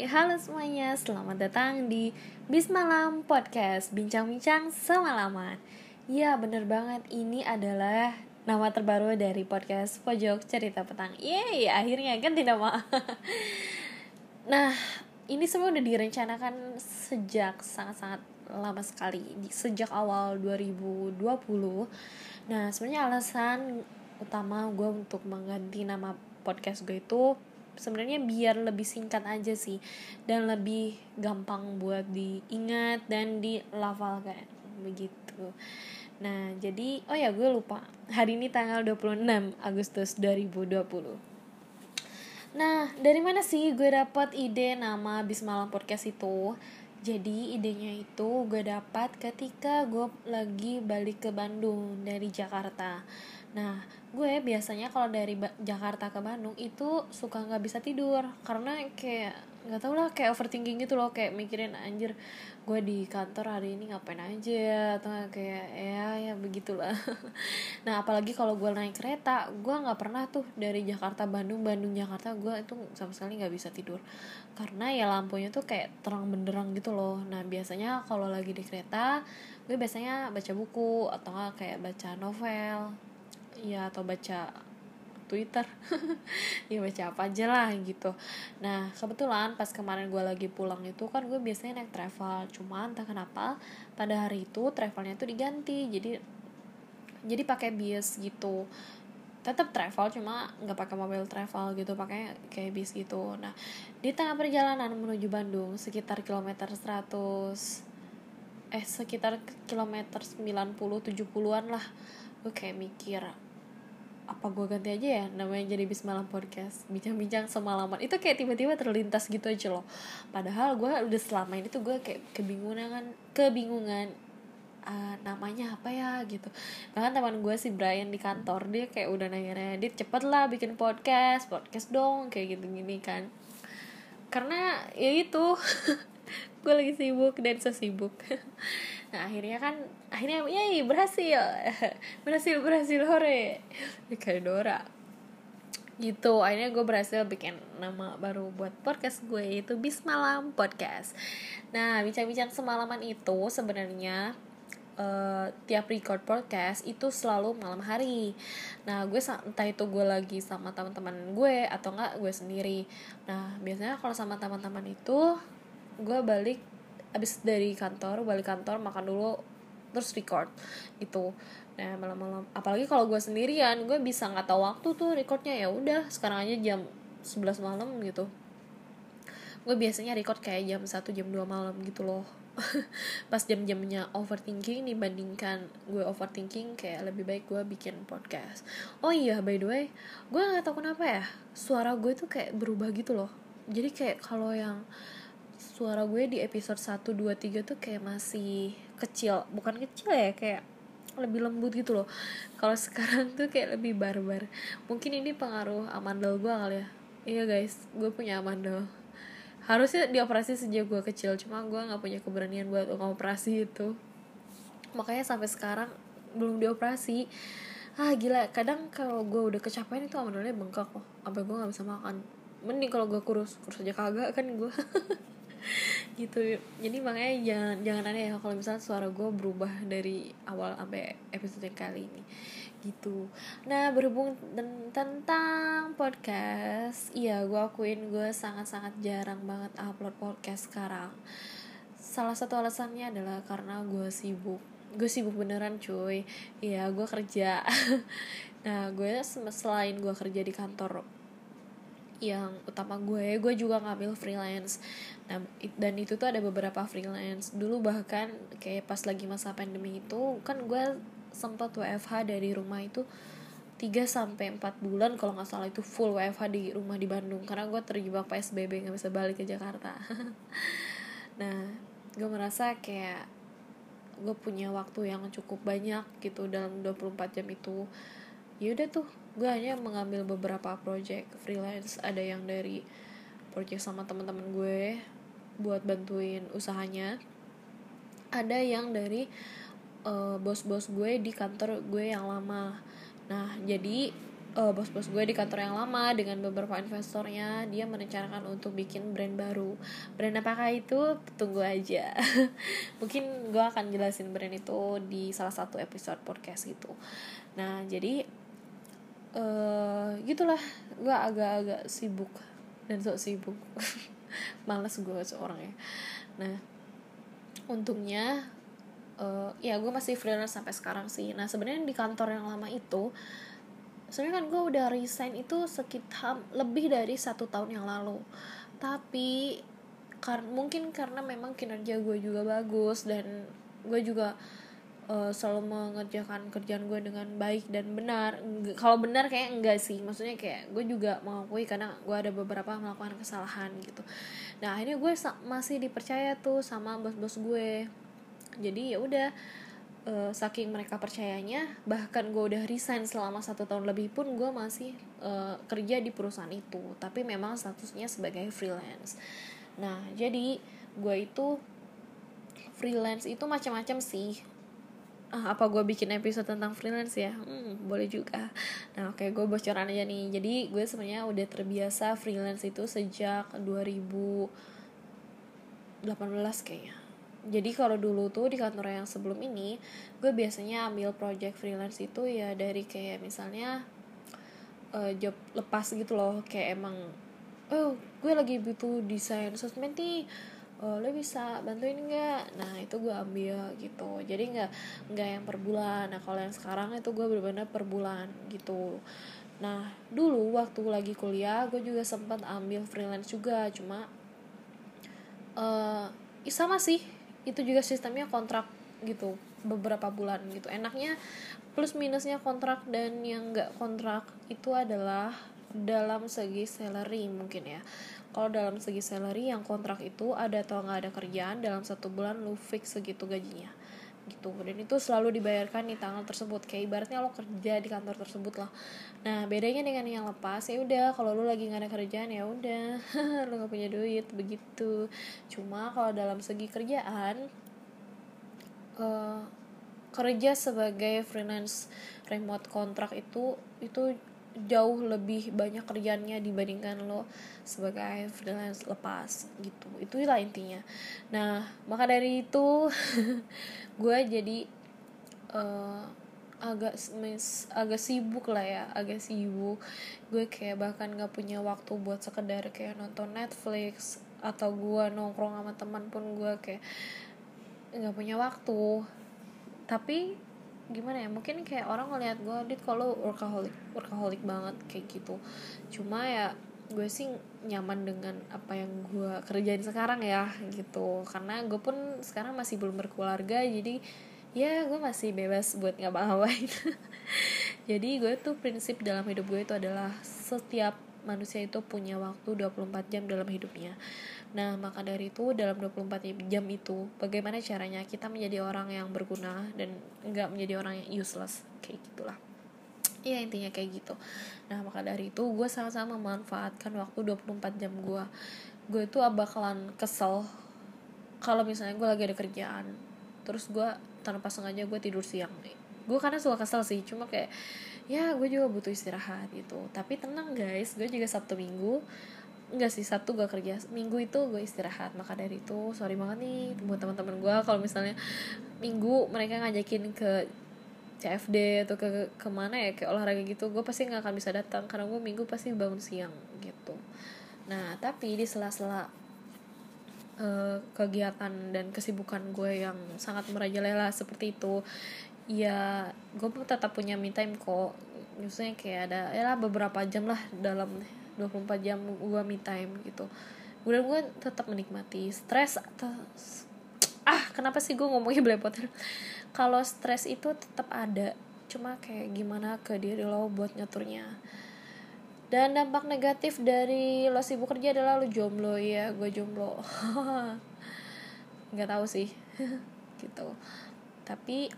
Halo semuanya, selamat datang di Bis Malam Podcast Bincang-bincang semalaman. Ya, bener banget, ini adalah nama terbaru dari podcast Pojok Cerita Petang. Yeay, akhirnya ganti nama. Nah, ini semua udah direncanakan sejak sangat-sangat lama sekali. Sejak awal 2020 Nah, sebenarnya alasan utama gue untuk mengganti nama podcast gue itu sebenarnya biar lebih singkat aja sih dan lebih gampang buat diingat dan dilafalkan begitu. Nah jadi oh ya gue lupa. Hari ini tanggal 26 Agustus 2020 Nah, dari mana sih gue dapat ide nama Bismalam Podcast itu? Jadi idenya itu gue dapat ketika gue lagi balik ke Bandung dari Jakarta. Nah, gue biasanya kalau dari ba Jakarta ke Bandung itu suka nggak bisa tidur karena kayak nggak tau lah kayak overthinking gitu loh kayak mikirin anjir gue di kantor hari ini ngapain aja? Atau kayak ya ya begitulah. Nah apalagi kalau gue naik kereta gue nggak pernah tuh dari Jakarta Bandung Bandung Jakarta gue itu sama sekali nggak bisa tidur. Karena ya lampunya tuh kayak terang benderang gitu loh. Nah biasanya kalau lagi di kereta gue biasanya baca buku atau nggak kayak baca novel ya atau baca Twitter. Ya baca apa aja lah gitu. Nah kebetulan pas kemarin gue lagi pulang itu kan gue biasanya naik travel. Cuma entah kenapa pada hari itu travelnya tuh diganti. Jadi jadi pakai bis gitu. Tetap travel cuma nggak pakai mobil travel gitu pakai kayak bis gitu. Nah di tengah perjalanan menuju Bandung sekitar kilometer 100 eh sekitar kilometer 90 70-an lah gue kayak mikir apa gue ganti aja ya? Namanya jadi bis malam podcast. Bincang-bincang semalaman. Itu kayak tiba-tiba terlintas gitu aja loh. Padahal gue udah selama ini tuh gue kayak kebingungan kebingungan uh, namanya apa ya gitu. Bahkan teman gue si Brian di kantor dia kayak udah nanya dit cepet lah bikin podcast podcast dong kayak gitu gini kan. Karena ya itu gue lagi sibuk dan sesibuk. Nah akhirnya kan akhirnya yay berhasil. Berhasil berhasil hore. Kayak Dora gitu akhirnya gue berhasil bikin nama baru buat podcast gue itu bis malam podcast. Nah bincang-bincang semalaman itu sebenarnya uh, tiap record podcast itu selalu malam hari. Nah gue entah itu gue lagi sama teman-teman gue atau enggak gue sendiri. Nah biasanya kalau sama teman-teman itu gue balik abis dari kantor balik kantor makan dulu terus record gitu. Nah malam-malam apalagi kalau gue sendirian gue bisa nggak tahu waktu tuh recordnya. Ya udah sekarang aja jam 11 malam gitu. Gue biasanya record kayak jam 1 jam 2 malam gitu loh. Pas jam-jamnya overthinking dibandingkan gue overthinking kayak lebih baik gue bikin podcast. Oh iya by the way gue nggak tahu kenapa ya suara gue tuh kayak berubah gitu loh. Jadi kayak kalau yang suara gue di episode 1, 2, 3 tuh kayak masih kecil. Bukan kecil ya kayak lebih lembut gitu loh. Kalau sekarang tuh kayak lebih barbar. Mungkin ini pengaruh amandel gue kali ya. Iya guys. Gue punya amandel. Harusnya dioperasi sejak gue kecil cuma gue nggak punya keberanian buat ngoperasi itu. Makanya sampai sekarang belum dioperasi. Ah gila. Kadang kalau gue udah kecapean itu amandelnya bengkak loh sampai gue nggak bisa makan. Mending kalau gue kurus. Kurus aja kagak kan gue gitu. Jadi makanya jangan jangan aneh ya kalau misalnya suara gue berubah dari awal sampai episode kali ini. Gitu. Nah berhubung tentang podcast iya gue akuin gue sangat sangat jarang banget upload podcast sekarang. Salah satu alasannya adalah karena gue sibuk. Gue sibuk beneran cuy. Iya gue kerja. Nah gue selain gue kerja di kantor yang utama gue gue juga ngambil freelance. Nah dan itu tuh ada beberapa freelance. Dulu bahkan kayak pas lagi masa pandemi itu kan gue sempat WFH dari rumah itu 3 sampai empat bulan kalau nggak salah itu full WFH di rumah di Bandung. Karena gue terjebak PSBB nggak bisa balik ke Jakarta. Nah gue merasa kayak gue punya waktu yang cukup banyak gitu dalam 24 jam itu. Yaudah tuh gue hanya mengambil beberapa project freelance. Ada yang dari project sama teman-teman gue buat bantuin usahanya. Ada yang dari uh, bos-bos gue di kantor gue yang lama. Nah jadi uh, bos-bos gue di kantor yang lama dengan beberapa investornya dia merencanakan untuk bikin brand baru. Brand apakah itu? Tunggu aja. Mungkin gue akan jelasin brand itu di salah satu episode podcast itu nah jadi uh, gitulah. Gue agak-agak sibuk dan sok sibuk. Males gue seorang ya. Nah untungnya uh, ya gue masih freelance sampai sekarang sih. Nah sebenarnya di kantor yang lama itu sebenarnya kan gue udah resign itu sekitar lebih dari satu tahun yang lalu. Tapi kar mungkin karena memang kinerja gue juga bagus dan gue juga uh, selalu mengerjakan kerjaan gue dengan baik dan benar. Kalau benar kayak enggak sih. Maksudnya kayak gue juga mengakui karena gue ada beberapa melakukan kesalahan gitu. Nah ini gue masih dipercaya tuh sama bos-bos gue. Jadi ya udah uh, saking mereka percayanya bahkan gue udah resign selama satu tahun lebih pun gue masih uh, kerja di perusahaan itu. Tapi memang statusnya sebagai freelance. Nah jadi gue itu freelance itu macam-macam sih ah, apa gue bikin episode tentang freelance ya? Hmm, boleh juga. Nah oke okay, gue bocoran aja nih. Jadi gue sebenarnya udah terbiasa freelance itu sejak 2018 kayaknya. Jadi kalau dulu tuh di kantor yang sebelum ini gue biasanya ambil project freelance itu ya dari kayak misalnya uh, job lepas gitu loh. Kayak emang oh gue lagi butuh desain sosmed nih oh, lo bisa bantuin nggak? Nah itu gue ambil gitu. Jadi nggak nggak yang per bulan. Nah kalau yang sekarang itu gue benar-benar per bulan gitu. Nah dulu waktu lagi kuliah gue juga sempat ambil freelance juga. Cuma uh, sama sih. Itu juga sistemnya kontrak gitu beberapa bulan gitu. Enaknya plus minusnya kontrak dan yang nggak kontrak itu adalah dalam segi salary mungkin ya kalau dalam segi salary yang kontrak itu ada atau nggak ada kerjaan dalam satu bulan lu fix segitu gajinya. Gitu. Dan itu selalu dibayarkan di tanggal tersebut. Kayak ibaratnya lo kerja di kantor tersebut lah. Nah bedanya dengan yang lepas ya udah kalau lo lagi nggak ada kerjaan ya udah lo nggak punya duit begitu. Cuma kalau dalam segi kerjaan uh, kerja sebagai freelance remote kontrak itu itu jauh lebih banyak kerjaannya dibandingkan lo sebagai freelance lepas gitu. Itulah intinya. Nah maka dari itu gue jadi uh, agak mis, agak sibuk lah ya agak sibuk. Gue kayak bahkan gak punya waktu buat sekedar kayak nonton Netflix atau gue nongkrong sama teman pun gue kayak nggak punya waktu. Tapi gimana ya mungkin kayak orang ngeliat gue dit kalau workaholic workaholic banget kayak gitu. Cuma ya gue sih nyaman dengan apa yang gue kerjain sekarang ya gitu. Karena gue pun sekarang masih belum berkeluarga jadi ya gue masih bebas buat ngapa-ngapain. Jadi gue tuh prinsip dalam hidup gue itu adalah setiap manusia itu punya waktu 24 jam dalam hidupnya Nah, maka dari itu dalam 24 jam itu bagaimana caranya kita menjadi orang yang berguna dan enggak menjadi orang yang useless kayak gitulah. Iya intinya kayak gitu. Nah, maka dari itu gue sama-sama memanfaatkan waktu 24 jam gue. Gue itu bakalan kesel kalau misalnya gue lagi ada kerjaan. Terus gue tanpa sengaja gue tidur siang nih. Gue karena suka kesel sih, cuma kayak ya gue juga butuh istirahat gitu. Tapi tenang guys, gue juga Sabtu Minggu enggak sih satu gue kerja. Minggu itu gue istirahat. Maka dari itu sorry banget nih buat teman-teman gue kalau misalnya minggu mereka ngajakin ke CFD atau ke ke mana ya kayak olahraga gitu gue pasti nggak akan bisa datang karena gue minggu pasti bangun siang gitu. Nah tapi di sela-sela uh, kegiatan dan kesibukan gue yang sangat merajalela seperti itu ya gue tetap punya me time kok. Maksudnya kayak ada ya lah beberapa jam lah dalam 24 jam gue me time gitu. Udah gue tetap menikmati. Stres ah kenapa sih gue ngomongnya belepotan? Kalau stres itu tetap ada cuma kayak gimana ke diri lo buat nyaturnya dan dampak negatif dari lo sibuk kerja adalah lo jomblo. Ya gue jomblo. Nggak tahu sih gitu. Tapi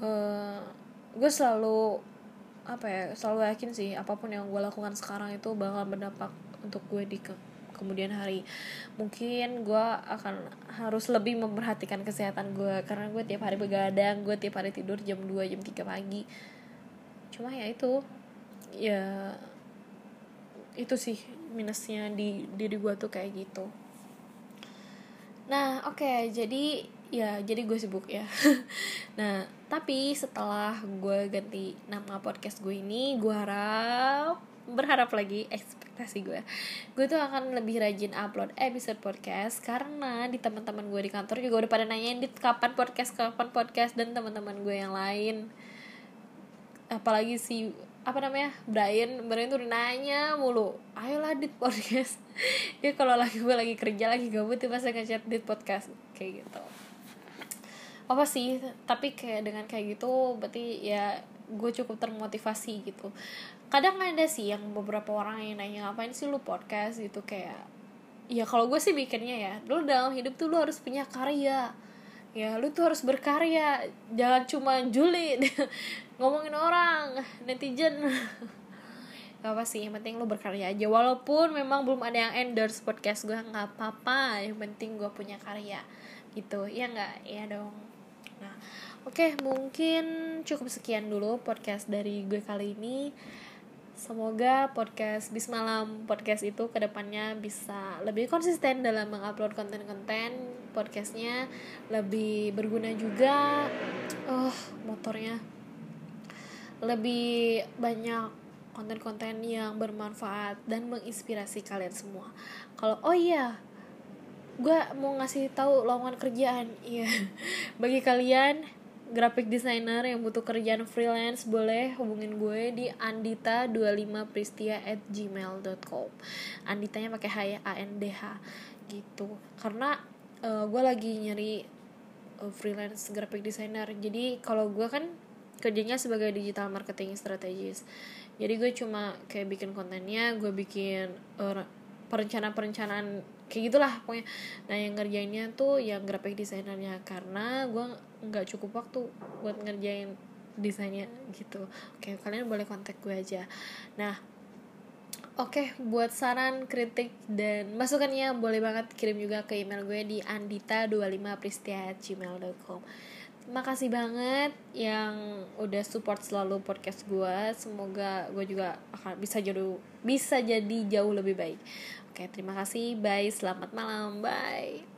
uh, gue selalu apa ya selalu yakin sih apa pun yang gue lakukan sekarang itu bakal berdampak untuk gue di ke kemudian hari. Mungkin gue akan harus lebih memperhatikan kesehatan gue karena gue tiap hari begadang gue tiap hari tidur jam 2 jam 3 pagi. Cuma ya itu ya itu sih minusnya di diri gue tuh kayak gitu. Nah oke okay, jadi ya jadi gue sibuk ya. Nah tapi setelah gue ganti nama podcast gue ini gue harap berharap lagi ekspektasi gue. Gue tuh akan lebih rajin upload episode podcast karena di teman-teman gue di kantor juga udah pada nanyain di kapan podcast kapan podcast? Dan teman-teman gue yang lain. Apalagi si apa namanya Brian Brian tuh nanya mulu ayolah dit podcast. Dia kalau lagi gue lagi kerja lagi gabut tiba pasti ngechat dit podcast kayak gitu apa sih? Tapi kayak dengan kayak gitu berarti ya gue cukup termotivasi gitu. Kadang ada sih yang beberapa orang yang nanya ngapain sih lu podcast? Gitu kayak ya kalau gue sih mikirnya ya lu dalam hidup tuh lu harus punya karya. Ya lu tuh harus berkarya jangan cuma julid ngomongin orang netizen. Gak apa sih yang penting lu berkarya aja. Walaupun memang belum ada yang endorse podcast gue nggak apa-apa. Yang penting gue punya karya. Gitu ya nggak? Ya dong nah oke okay, mungkin cukup sekian dulu podcast dari gue kali ini Semoga podcast Bismalam podcast itu ke depannya bisa lebih konsisten dalam mengupload konten-konten podcastnya lebih berguna juga. Oh motornya lebih banyak konten-konten yang bermanfaat dan menginspirasi kalian semua. Kalau oh iya, gue mau ngasih tahu lowongan kerjaan, iya. Bagi kalian graphic designer yang butuh kerjaan freelance boleh hubungin gue di andita25pristia at gmail.com anditanya pakai h ya a n d h. Gitu. Karena uh, gue lagi nyari uh, freelance graphic designer. Jadi kalau gue kan kerjanya sebagai digital marketing strategis jadi gue cuma kayak bikin kontennya gue bikin uh, perencanaan-perencanaan kayak gitulah pokoknya. Nah yang ngerjainnya tuh yang graphic designernya karena gue nggak cukup waktu buat ngerjain desainnya gitu. Oke kalian boleh kontak gue aja. Nah Oke, buat saran, kritik, dan masukannya boleh banget kirim juga ke email gue di andita25pristia.gmail.com Terima kasih banget yang udah support selalu podcast gue Semoga gue juga akan bisa jauh bisa jadi jauh lebih baik Oke, terima kasih. Bye. Selamat malam. Bye.